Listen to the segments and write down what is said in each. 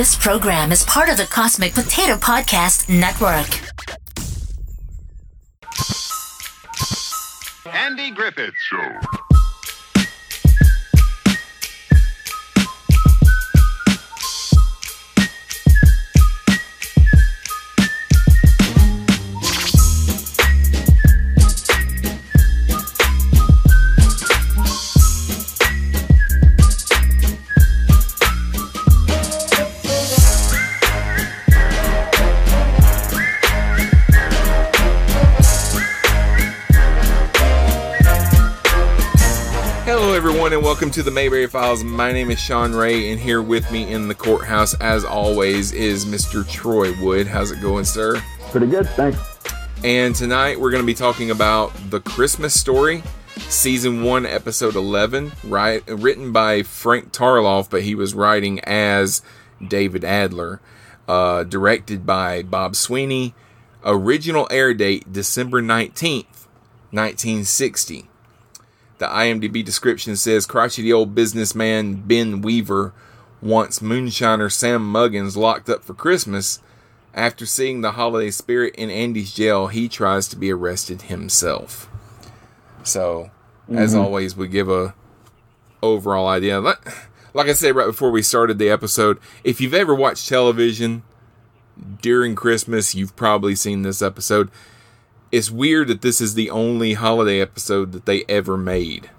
This program is part of the Cosmic Potato Podcast Network. Andy Griffith Show. Welcome to the Mayberry Files. My name is Sean Ray, and here with me in the courthouse, as always, is Mr. Troy Wood. How's it going, sir? Pretty good, thanks. And tonight we're going to be talking about The Christmas Story, Season 1, Episode 11, right, written by Frank Tarloff, but he was writing as David Adler, uh, directed by Bob Sweeney, original air date December 19th, 1960. The IMDb description says crotchety old businessman Ben Weaver wants moonshiner Sam Muggins locked up for Christmas. After seeing the holiday spirit in Andy's jail, he tries to be arrested himself. So, as mm-hmm. always, we give a overall idea. Like, like I said right before we started the episode, if you've ever watched television during Christmas, you've probably seen this episode it's weird that this is the only holiday episode that they ever made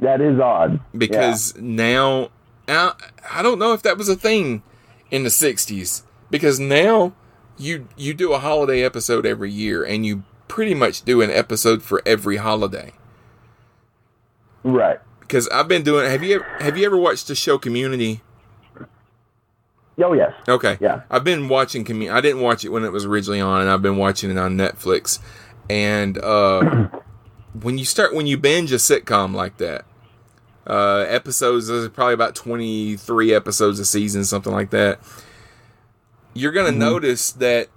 That is odd. because now I I don't know if that was a thing in the 60s because now you you do a holiday episode every year and you pretty much do an episode for every holiday Right. because I've been doing have you have you ever watched the show Community Oh yes. Okay. Yeah. I've been watching commu- I didn't watch it when it was originally on, and I've been watching it on Netflix. And uh, when you start when you binge a sitcom like that, uh, episodes there's probably about twenty three episodes a season, something like that. You're gonna notice that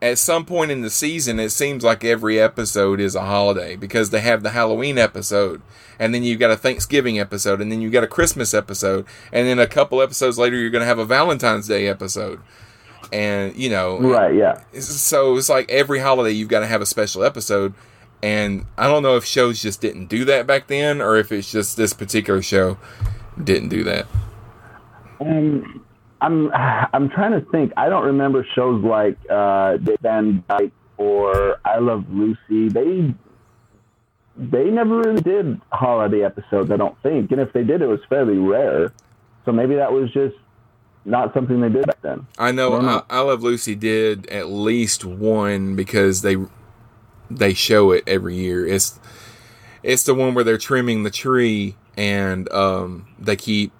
at some point in the season, it seems like every episode is a holiday because they have the Halloween episode, and then you've got a Thanksgiving episode, and then you've got a Christmas episode, and then a couple episodes later, you're going to have a Valentine's Day episode. And, you know, Right. Yeah. so it's like every holiday you've got to have a special episode. And I don't know if shows just didn't do that back then, or if it's just this particular show didn't do that. Um, I'm I'm trying to think. I don't remember shows like uh, Van Dyke or I Love Lucy. They they never really did holiday episodes. I don't think. And if they did, it was fairly rare. So maybe that was just not something they did back then. I know I know. I, I Love Lucy did at least one because they they show it every year. It's it's the one where they're trimming the tree and um they keep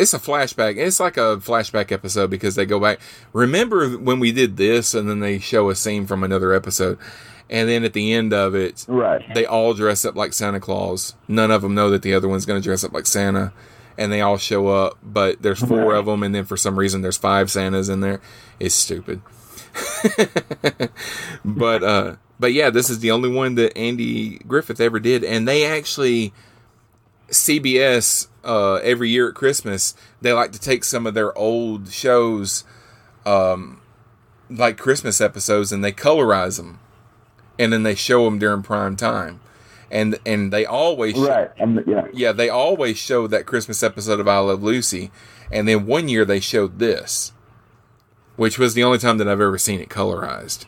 it's a flashback. It's like a flashback episode because they go back. Remember when we did this and then they show a scene from another episode. And then at the end of it, Right. they all dress up like Santa Claus. None of them know that the other one's going to dress up like Santa, and they all show up. But there's four of them, and then for some reason there's five Santas in there. It's stupid. but uh, but yeah, this is the only one that Andy Griffith ever did, and they actually CBS uh, every year at Christmas they like to take some of their old shows, um, like Christmas episodes, and they colorize them and then they show them during prime time, and and they always sh- Right. Um, yeah. yeah they always show that Christmas episode of I Love Lucy, and then one year they showed this, which was the only time that I've ever seen it colorized,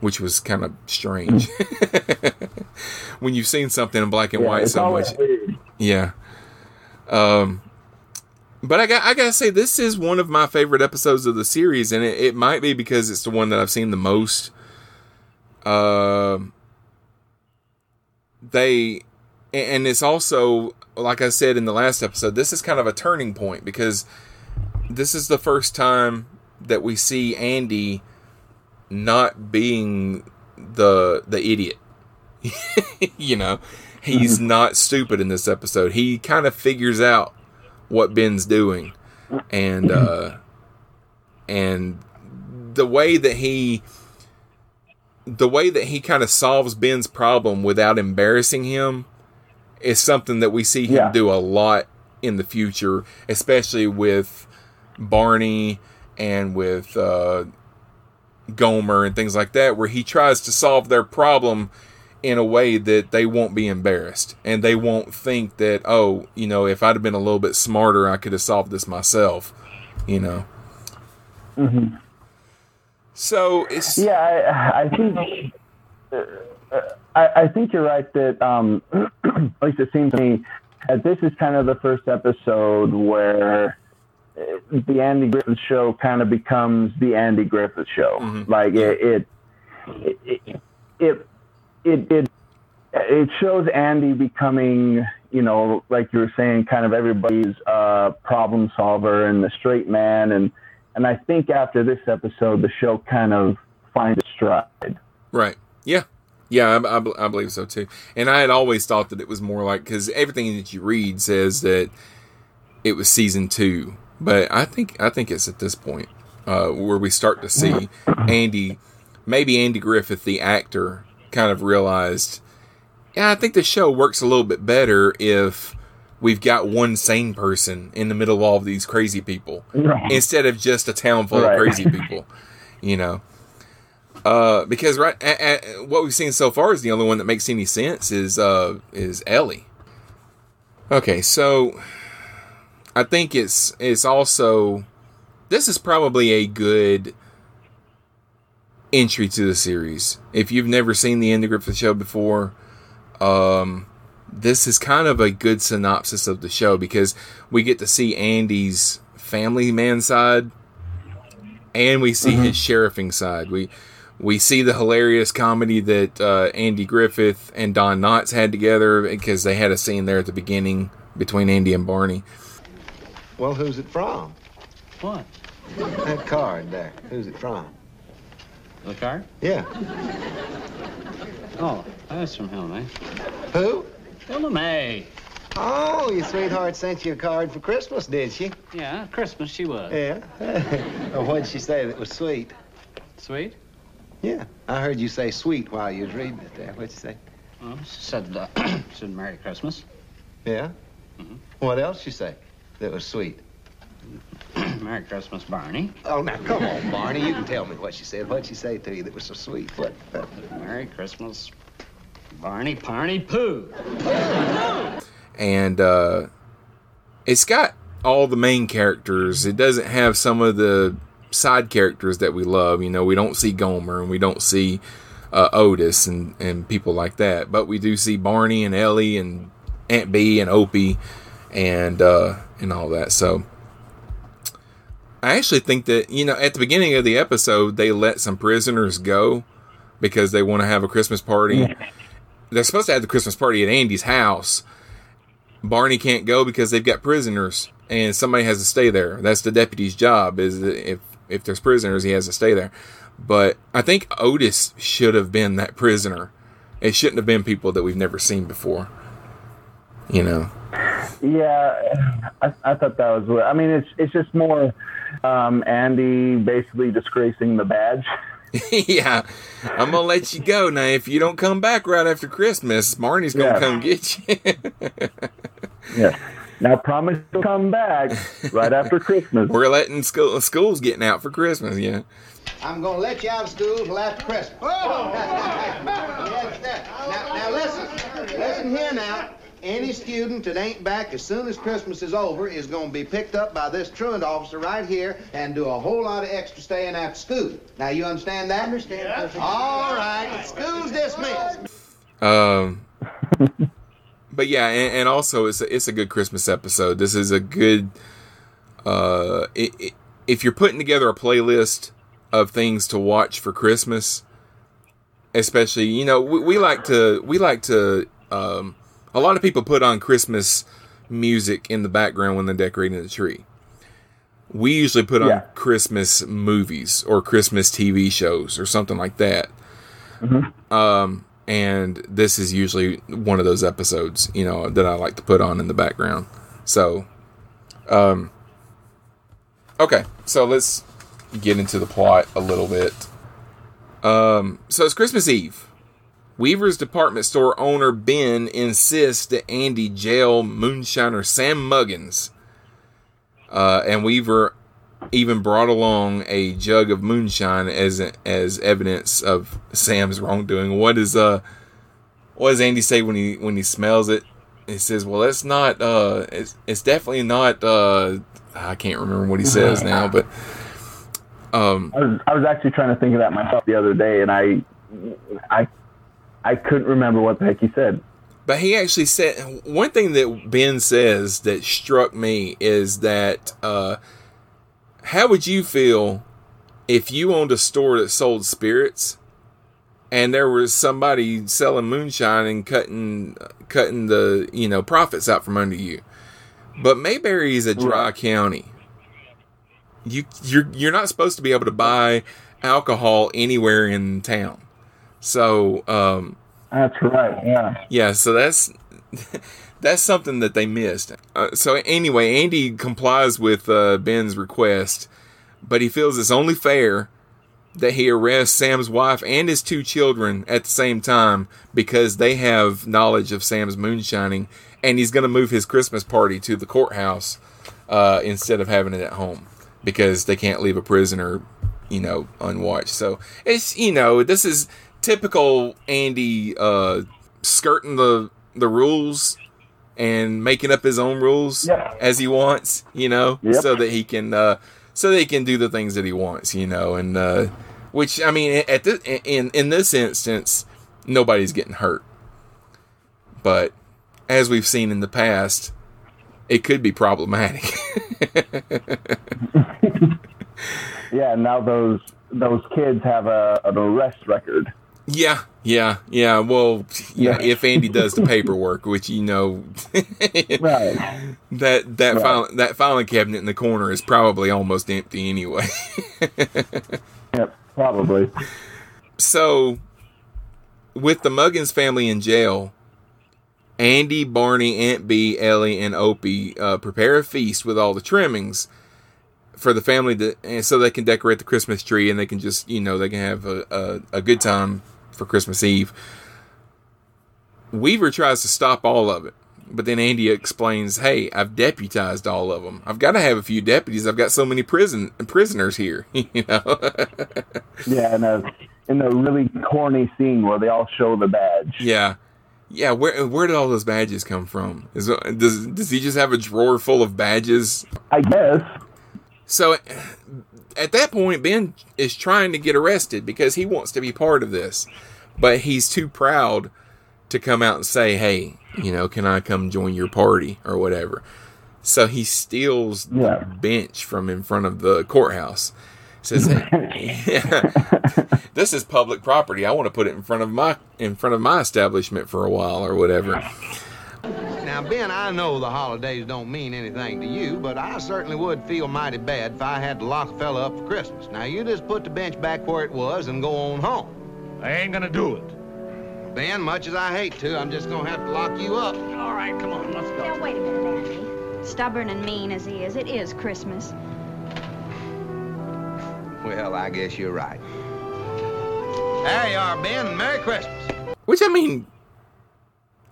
which was kind of strange. when you've seen something in black and Yeah, white so much, weird. Yeah. Um, but I got I gotta say this is one of my favorite episodes of the series, and it, it might be because it's the one that I've seen the most. Um, they, and it's also like I said in the last episode, this is kind of a turning point because this is the first time that we see Andy not being the the idiot. you know, he's not stupid in this episode. He kind of figures out what Ben's doing, and uh, and the way that he the way that he kind of solves Ben's problem without embarrassing him is something that we see him Yeah. do a lot in the future, especially with Barney and with uh, Gomer and things like that, where he tries to solve their problem in a way that they won't be embarrassed and they won't think that, oh, you know, if I'd have been a little bit smarter, I could have solved this myself, you know. Mm-hmm. So it's Yeah, I, I think I, I think you're right that um, at least it seems to me that this is kind of the first episode where uh, the Andy Griffith show kind of becomes the Andy Griffith show. Mhm. Like it it it it it, it it shows Andy becoming, you know, like you were saying, kind of everybody's uh, problem solver and the straight man, and and I think after this episode, the show kind of finds its stride. Right. Yeah. Yeah, I, I, I believe so too. And I had always thought that it was more like because everything that you read says that it was season two, but I think I think it's at this point uh, where we start to see Andy, maybe Andy Griffith, the actor, kind of realized, yeah, I think the show works a little bit better if we've got one sane person in the middle of all of these crazy people Right. instead of just a town full Right. of crazy people. You know, uh, because right, a, a, what we've seen so far is the only one that makes any sense is uh, is Ellie. Okay, so I think it's it's also this is probably a good entry to the series. If you've never seen the Andy Griffith show before, um, this is kind of a good synopsis of the show because we get to see Andy's family man side and we see his sheriffing side. We we see the hilarious comedy that uh, Andy Griffith and Don Knotts had together because they had a scene there at the beginning between Andy and Barney. Well, who's it from? What? That card there. Who's it from? The card? Yeah. Oh, that's from Helen May. Who? Helen May. Oh, your sweetheart sent you a card for Christmas, did she? Yeah, Christmas she was. Yeah. well, what'd she say that was sweet? Sweet. Yeah. I heard you say sweet while you was reading it there. What'd you say? Well, she said, uh, she said Merry Christmas. Yeah? Mhm. What else she say that was sweet? Merry Christmas, Barney. Oh, now, come on, Barney. You can tell me what she said. What'd she say to you that was so sweet? What? Merry Christmas, Barney Parney Pooh. and uh, it's got all the main characters. It doesn't have some of the side characters that we love. You know, we don't see Gomer and we don't see uh, Otis and, and people like that, but we do see Barney and Ellie and Aunt Bee and Opie and uh, and all that. So I actually think that you know at the beginning of the episode they let some prisoners go because they want to have a Christmas party. They're supposed to have the Christmas party at Andy's house. Barney can't go because they've got prisoners and somebody has to stay there. That's the deputy's job is if if there's prisoners he has to stay there. But I think Otis should have been that prisoner. It shouldn't have been people that we've never seen before. You know. Yeah, I, I thought that was. I mean, it's it's just more um, Andy basically disgracing the badge. yeah. I'm gonna let you go now. If you don't come back right after Christmas, Barney's gonna Yeah. come get you. Yes. Now promise to come back right after Christmas. We're letting school schools getting out for Christmas, yeah. I'm gonna let you out of school till after Christmas. now, now listen, listen here now. Any student that ain't back as soon as Christmas is over is gonna be picked up by this truant officer right here and do a whole lot of extra staying after school. Now you understand that? Understand. All right, school's dismissed. Um, but yeah, and, and also it's a, it's a good Christmas episode. This is a good. Uh, it, it, if you're putting together a playlist of things to watch for Christmas, especially you know we, we like to we like to um, a lot of people put on Christmas music in the background when they're decorating the tree. We usually put on Yeah. Christmas movies or Christmas TV shows or something like that. Um, and this is usually one of those episodes, you know, that I like to put on in the background. So, um, okay, so let's get into the plot a little bit. Um, so it's Christmas Eve. Weaver's department store owner Ben insists that Andy jail moonshiner Sam Muggins. Uh, and Weaver even brought along a jug of moonshine as as evidence of Sam's wrongdoing. What is uh what does Andy say when he when he smells it? He says, "Well, that's not uh it's, it's definitely not uh I can't remember what he says now, but um I was I was actually trying to think of that myself the other day, and I I I couldn't remember what the heck he said. But he actually said one thing that Ben says that struck me is that uh, how would you feel if you owned a store that sold spirits and there was somebody selling moonshine and cutting cutting the you know profits out from under you? But Mayberry is a dry county. You you're you're not supposed to be able to buy alcohol anywhere in town. So um, That's right. Yeah. yeah, so that's that's something that they missed. Uh, so anyway, Andy complies with uh, Ben's request, but he feels it's only fair that he arrests Sam's wife and his two children at the same time because they have knowledge of Sam's moonshining, and he's going to move his Christmas party to the courthouse uh, instead of having it at home because they can't leave a prisoner, you know, unwatched. So it's you know this is typical Andy uh, skirting the the rules and making up his own rules Yep. as he wants, you know, Yep. so that he can uh, so that he can do the things that he wants, you know, and uh, which I mean at this in in this instance nobody's getting hurt, but as we've seen in the past, it could be problematic. Yeah. Now those those kids have a an arrest record. Yeah, yeah, yeah. Well, yeah. Yeah. If Andy does the paperwork, which you know, Right. that that Right. file, that filing cabinet in the corner is probably almost empty anyway. Yep. Probably. so, with the Muggins family in jail, Andy, Barney, Aunt Bee, Ellie, and Opie uh, prepare a feast with all the trimmings for the family to, and so they can decorate the Christmas tree and they can just, you know, they can have a, a, a good time for Christmas Eve. Weaver tries to stop all of it, but then Andy explains, "Hey, I've deputized all of them. I've got to have a few deputies. I've got so many prison prisoners here, you know." Yeah. And a in a really corny scene where they all show the badge. Yeah, yeah. Where where did all those badges come from? Is does does he just have a drawer full of badges? I guess. So at that point, Ben is trying to get arrested because he wants to be part of this, but he's too proud to come out and say, "Hey, you know, can I come join your party or whatever?" So he steals Yeah. the bench from in front of the courthouse. Says, "Hey, "This is public property. I want to put it in front of my in front of my establishment for a while or whatever." Now, Ben, I know the holidays don't mean anything to you, but I certainly would feel mighty bad if I had to lock a fella up for Christmas. Now, you just put the bench back where it was and go on home. I ain't gonna do it. Ben, much as I hate to, I'm just gonna have to lock you up. All right, come on, let's go. Now, wait a minute, Andy. Stubborn and mean as he is, it is Christmas. Well, I guess you're right. There you are, Ben, and Merry Christmas. Which I mean,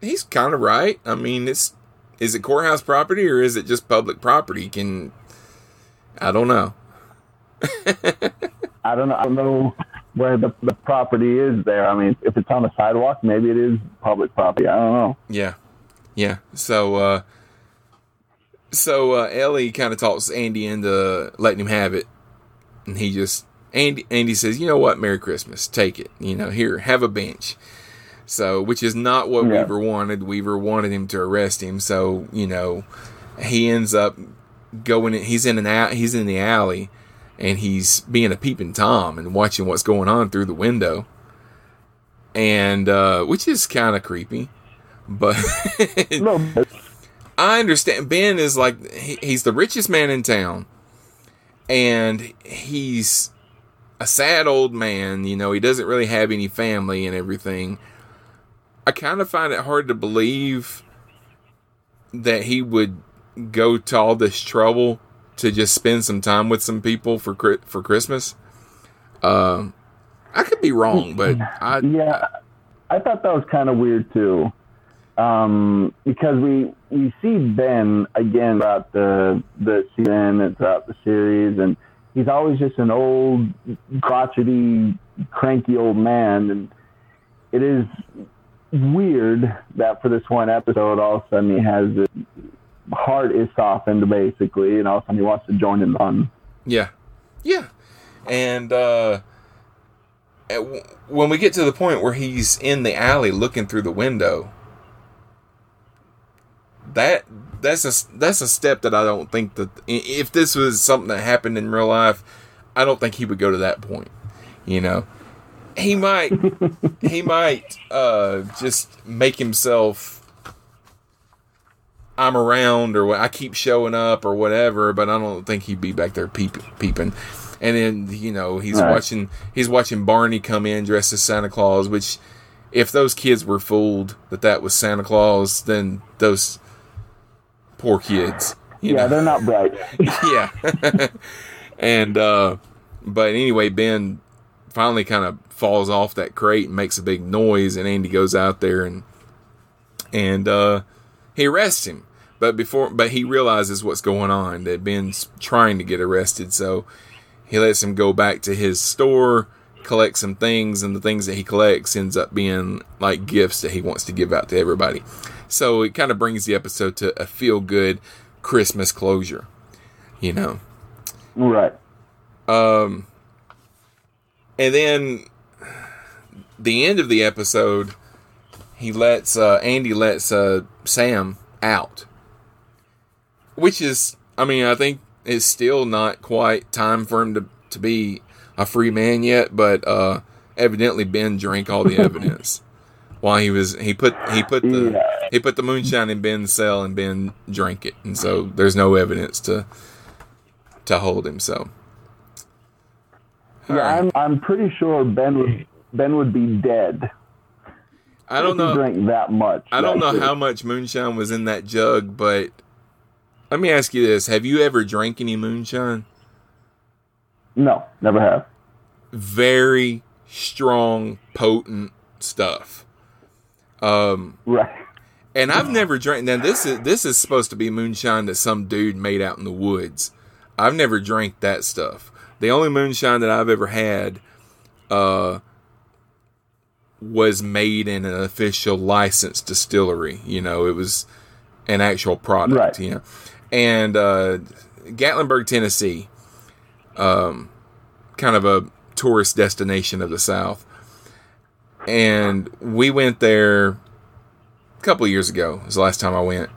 he's kind of right. I mean, it's is it courthouse property or is it just public property? Can I don't know. I don't know. I don't know where the, the property is there. I mean, if it's on the sidewalk, maybe it is public property. I don't know. Yeah, yeah. So, uh, so uh, Ellie kind of talks Andy into letting him have it, and he just Andy Andy says, "You know what? Merry Christmas. Take it. You know, here, have a bench." So, which is not what Yeah. Weaver wanted. Weaver wanted him to arrest him. So, you know, he ends up going. He's in an out. He's in the alley, and he's being a peeping tom and watching what's going on through the window. And uh, which is kind of creepy, but. I understand. Ben is like he, he's the richest man in town, and he's a sad old man. You know, he doesn't really have any family and everything. I kind of find it hard to believe that he would go to all this trouble to just spend some time with some people for for Christmas. Um, I could be wrong, but I Yeah, I thought that was kind of weird too, um, because we we see Ben again throughout the the season and throughout the series, and he's always just an old, crotchety, cranky old man, and it is weird that for this one episode, all of a sudden he has this heart is softened basically, and all of a sudden he wants to join in fun. Yeah, yeah, and uh, when we get to the point where he's in the alley looking through the window, that that's a that's a step that I don't think that if this was something that happened in real life, I don't think he would go to that point. You know, he might he might uh, just make himself. I'm around, or what- I keep showing up, or whatever. But I don't think he'd be back there peep, peeping. And then you know he's Right. watching he's watching Barney come in dressed as Santa Claus. Which, if those kids were fooled that that was Santa Claus, then those poor kids. You yeah, know? they're not bright. yeah. and uh but anyway, Ben finally kind of falls off that crate and makes a big noise and Andy goes out there and and uh he arrests him. But before but he realizes what's going on, that Ben's trying to get arrested, so he lets him go back to his store, collect some things, and the things that he collects ends up being like gifts that he wants to give out to everybody. So it kind of brings the episode to a feel good Christmas closure, you know. right. Um, and then the end of the episode, he lets uh, Andy lets uh, Sam out, which is, I mean, I think it's still not quite time for him to to be a free man yet, but uh, evidently Ben drank all the evidence while he was he put he put the Yeah. he put the moonshine in Ben's cell and Ben drank it, and so there's no evidence to to hold him. So. Yeah, I'm I'm pretty sure Ben would Ben would be dead. I don't know. drank that much. I don't know day. how much moonshine was in that jug, but let me ask you this: Have you ever drank any moonshine? No, never have. Very strong, potent stuff. Um, Right. and I've never drank. Now this is this is supposed to be moonshine that some dude made out in the woods. I've never drank that stuff. The only moonshine that I've ever had, uh, was made in an official licensed distillery. You know, it was an actual product. Right. You know, and uh, Gatlinburg, Tennessee, um, kind of a tourist destination of the South, and we went there a couple of years ago. It Was the last time I went,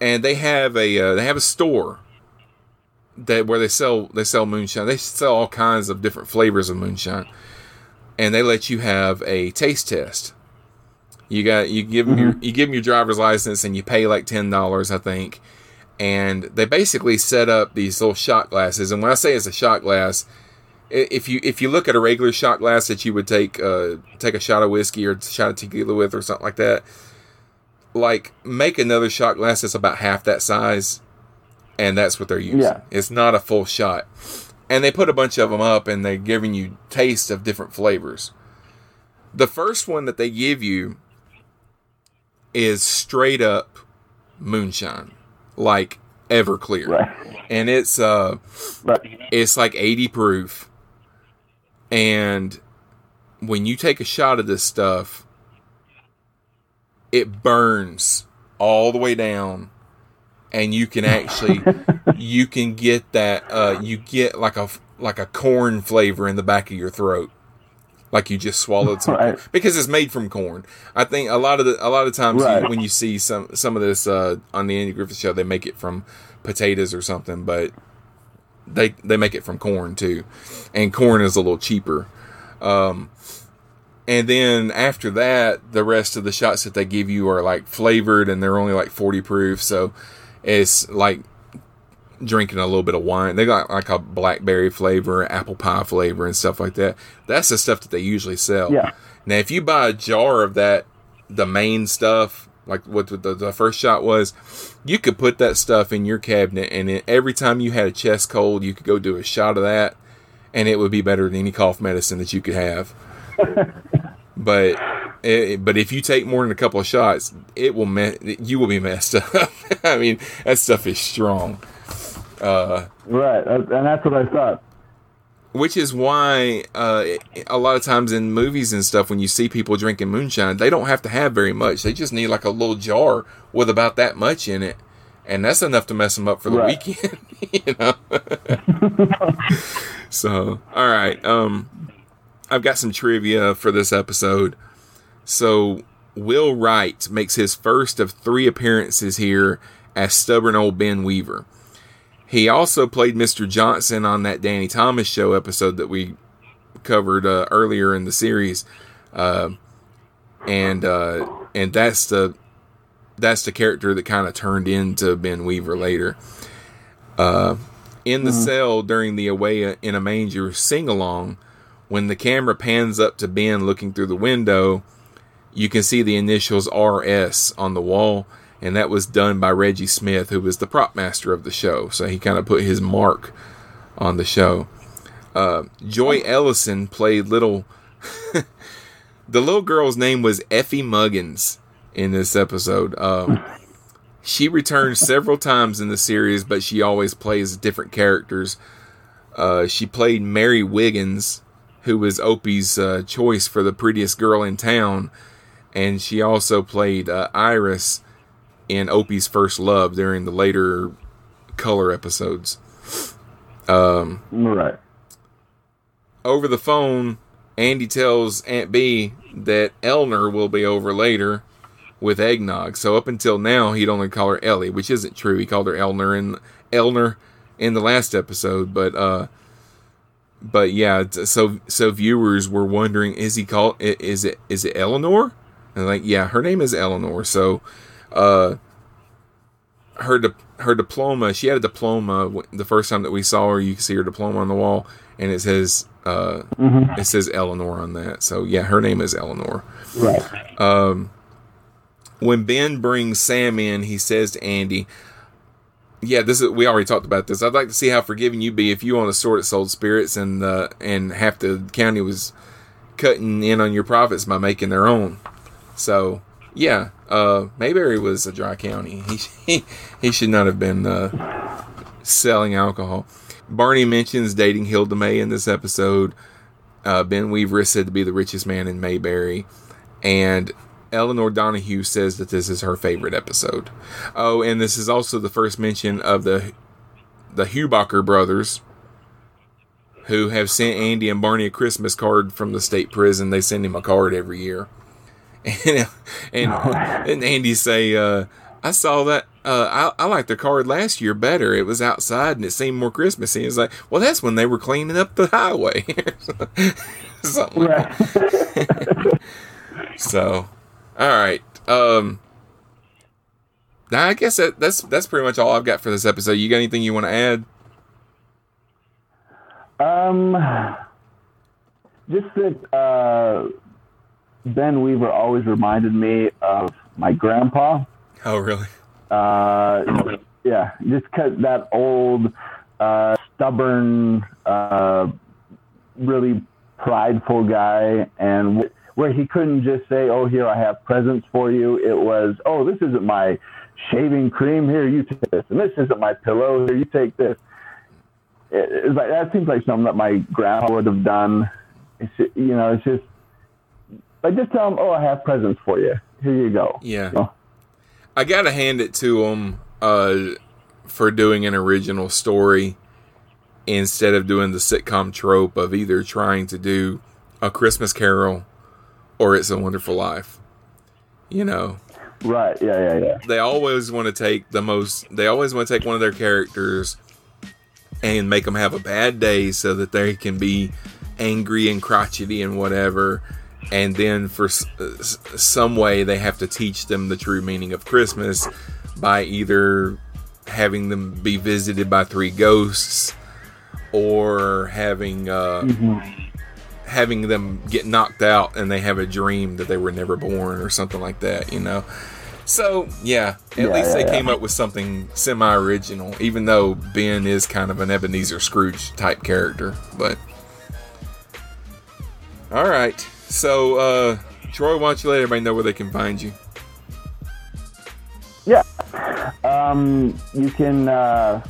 and they have a uh, they have a store that where they sell they sell moonshine. They sell all kinds of different flavors of moonshine, and they let you have a taste test. You got you give them your you give them your driver's license and you pay like ten dollars, I think. And they basically set up these little shot glasses. And when I say it's a shot glass, if you if you look at a regular shot glass that you would take uh, take a shot of whiskey or a shot of tequila with or something like that, like make another shot glass that's about half that size, and that's what they're using. Yeah. It's not a full shot, and they put a bunch of them up, and they're giving you taste of different flavors. The first one that they give you is straight up moonshine, like Everclear, Right. and it's uh Right. it's like 80 proof and when you take a shot of this stuff it burns all the way down and you can actually you can get that uh you get like a like a corn flavor in the back of your throat like you just swallowed some Right. because it's made from corn. I think a lot of the a lot of times you- when you see some some of this uh, on the Andy Griffith show, they make it from potatoes or something, but they they make it from corn too, and corn is a little cheaper. Um, and then after that, the rest of the shots that they give you are like flavored, and they're only like forty proof, so it's like drinking a little bit of wine. They got like a blackberry flavor, apple pie flavor, and stuff like that. That's the stuff that they usually sell. Yeah. Now, if you buy a jar of that, the main stuff, like what the, the first shot was, you could put that stuff in your cabinet, and it, every time you had a chest cold, you could go do a shot of that, and it would be better than any cough medicine that you could have. but Eh, but if you take more than a couple of shots, it will me- you will be messed up. I mean, that stuff is strong. Uh, Right, and that's what I thought. which is why uh, a lot of times in movies and stuff, when you see people drinking moonshine, they don't have to have very much. They just need like a little jar with about that much in it, and that's enough to mess them up for the Right. weekend. you know. so, all right. Um, I've got some trivia for this episode. So, Will Wright makes his first of three appearances here as stubborn old Ben Weaver. He also played Mr. Johnson on that Danny Thomas show episode that we covered uh, earlier in the series, uh, and uh, and that's the that's the character that kind of turned into Ben Weaver later. Uh, in the cell during the Away in a Manger sing along, when the camera pans up to Ben looking through the window, you can see the initials RS on the wall, and that was done by Reggie Smith, who was the prop master of the show. So he kind of put his mark on the show. Uh, Joy Ellison played little. the little girl's name was Effie Muggins in this episode. Um, she returns several times in the series, but she always plays different characters. Uh, she played Mary Wiggins, who was Opie's uh, choice for the prettiest girl in town, and she also played uh, Iris in Opie's First Love during the later color episodes. Right. Over the phone, Andy tells Aunt Bee that Elner will be over later with eggnog. So up until now, he'd only call her Ellie, which isn't true. He called her Elner in Elner in the last episode, but uh, but yeah. So so viewers were wondering, is he called? Is it is it Eleanor? And like, yeah, her name is Eleanor. So, uh, her di- her diploma. She had a diploma w- the first time that we saw her. You can see her diploma on the wall, and it says uh, it says Eleanor on that. So yeah, her name is Eleanor. Right. When Ben brings Sam in, he says to Andy, "Yeah, this is we already talked about this. I'd like to see how forgiving you'd be if you owned a store that sold spirits and uh, and half the county was cutting in on your profits by making their own." So yeah, uh, Mayberry was a dry county. He he, should not have been uh, selling alcohol. Barney mentions dating Hilda May in this episode. Uh, ben Weaver is said to be the richest man in Mayberry, and Elinor Donahue says that this is her favorite episode. Oh, and this is also the first mention of the the Hubacher brothers, who have sent Andy and Barney a Christmas card from the state prison. They send him a card every year, and and, and Andy say, uh, "I saw that. Uh, I, I liked the card last year better. It was outside and it seemed more Christmassy." It's like, well, that's when they were cleaning up the highway. Something like that. So, all right. Um, now I guess that, that's that's pretty much all I've got for this episode. You got anything you want to add? Um, just that uh, Ben Weaver always reminded me of my grandpa. Oh, really? Uh, yeah, just 'cause that old, uh, stubborn, uh, really prideful guy, and w- where he couldn't just say, "Oh, here I have presents for you." It was, "Oh, this isn't my shaving cream. Here, you take this, and this isn't my pillow. Here, you take this." It, it's like that seems like something that my grandpa would have done. It's, you know, it's just like just tell them, "Oh, I have presents for you. Here you go." Yeah. Know? I gotta hand it to them uh, for doing an original story instead of doing the sitcom trope of either trying to do a Christmas Carol or It's a Wonderful Life. You know, Right? Yeah, yeah, yeah. they always want to take the most they always want to take one of their characters and make them have a bad day so that they can be angry and crotchety and whatever and then for s- s- some way they have to teach them the true meaning of christmas by either having them be visited by three ghosts or having uh, having them get knocked out and they have a dream that they were never born or something like that you know so yeah, at Yeah, least they yeah. came up with something semi-original, even though Ben is kind of an Ebenezer Scrooge type character. But all right, so uh, Troy, why don't you let everybody know where they can find you? Yeah. Um, you can uh,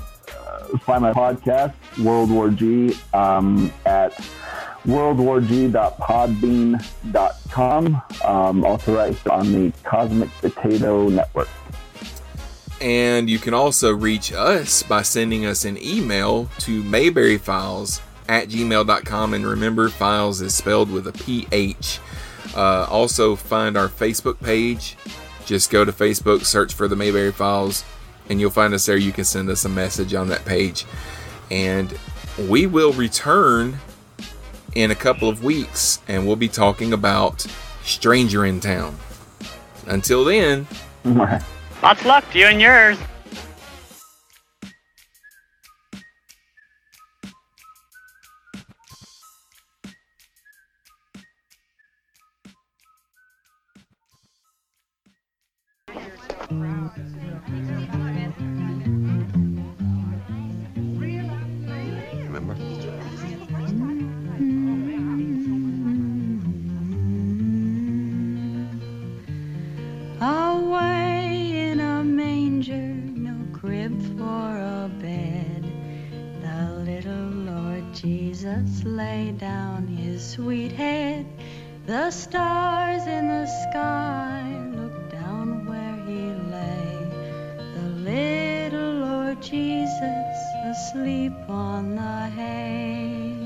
find my podcast, World War G, um, at worldwarg.podbean.com. Um, also right on the Cosmic Potato Network. And you can also reach us by sending us an email to mayberryfiles at gmail.com. And remember, files is spelled with a PH. Uh, also, find our Facebook page. Just go to Facebook, search for the Mayberry Files, and you'll find us there. You can send us a message on that page. And we will return in a couple of weeks, and we'll be talking about Stranger in Town. Until then, of luck to you and yours. Lay down his sweet head. The stars in the sky asleep on the hay.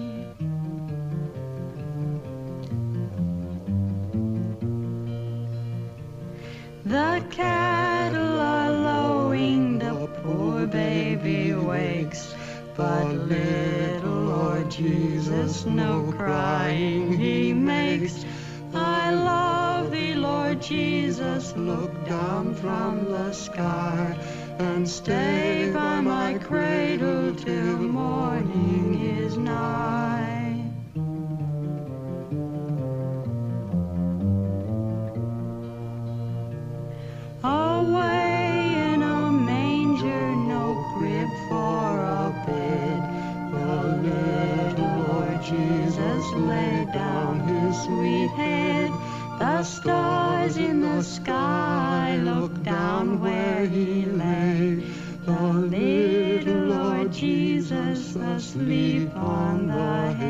The cattle are lowing, the poor baby wakes. But little Lord Jesus, no crying he makes. I love thee, Lord Jesus, look down from the sky and stay by my cradle till morning is nigh. Away in a manger, no crib for a bed. The little Lord Jesus laid down his sweet head. The stars in the sky looked down where he little asleep on the.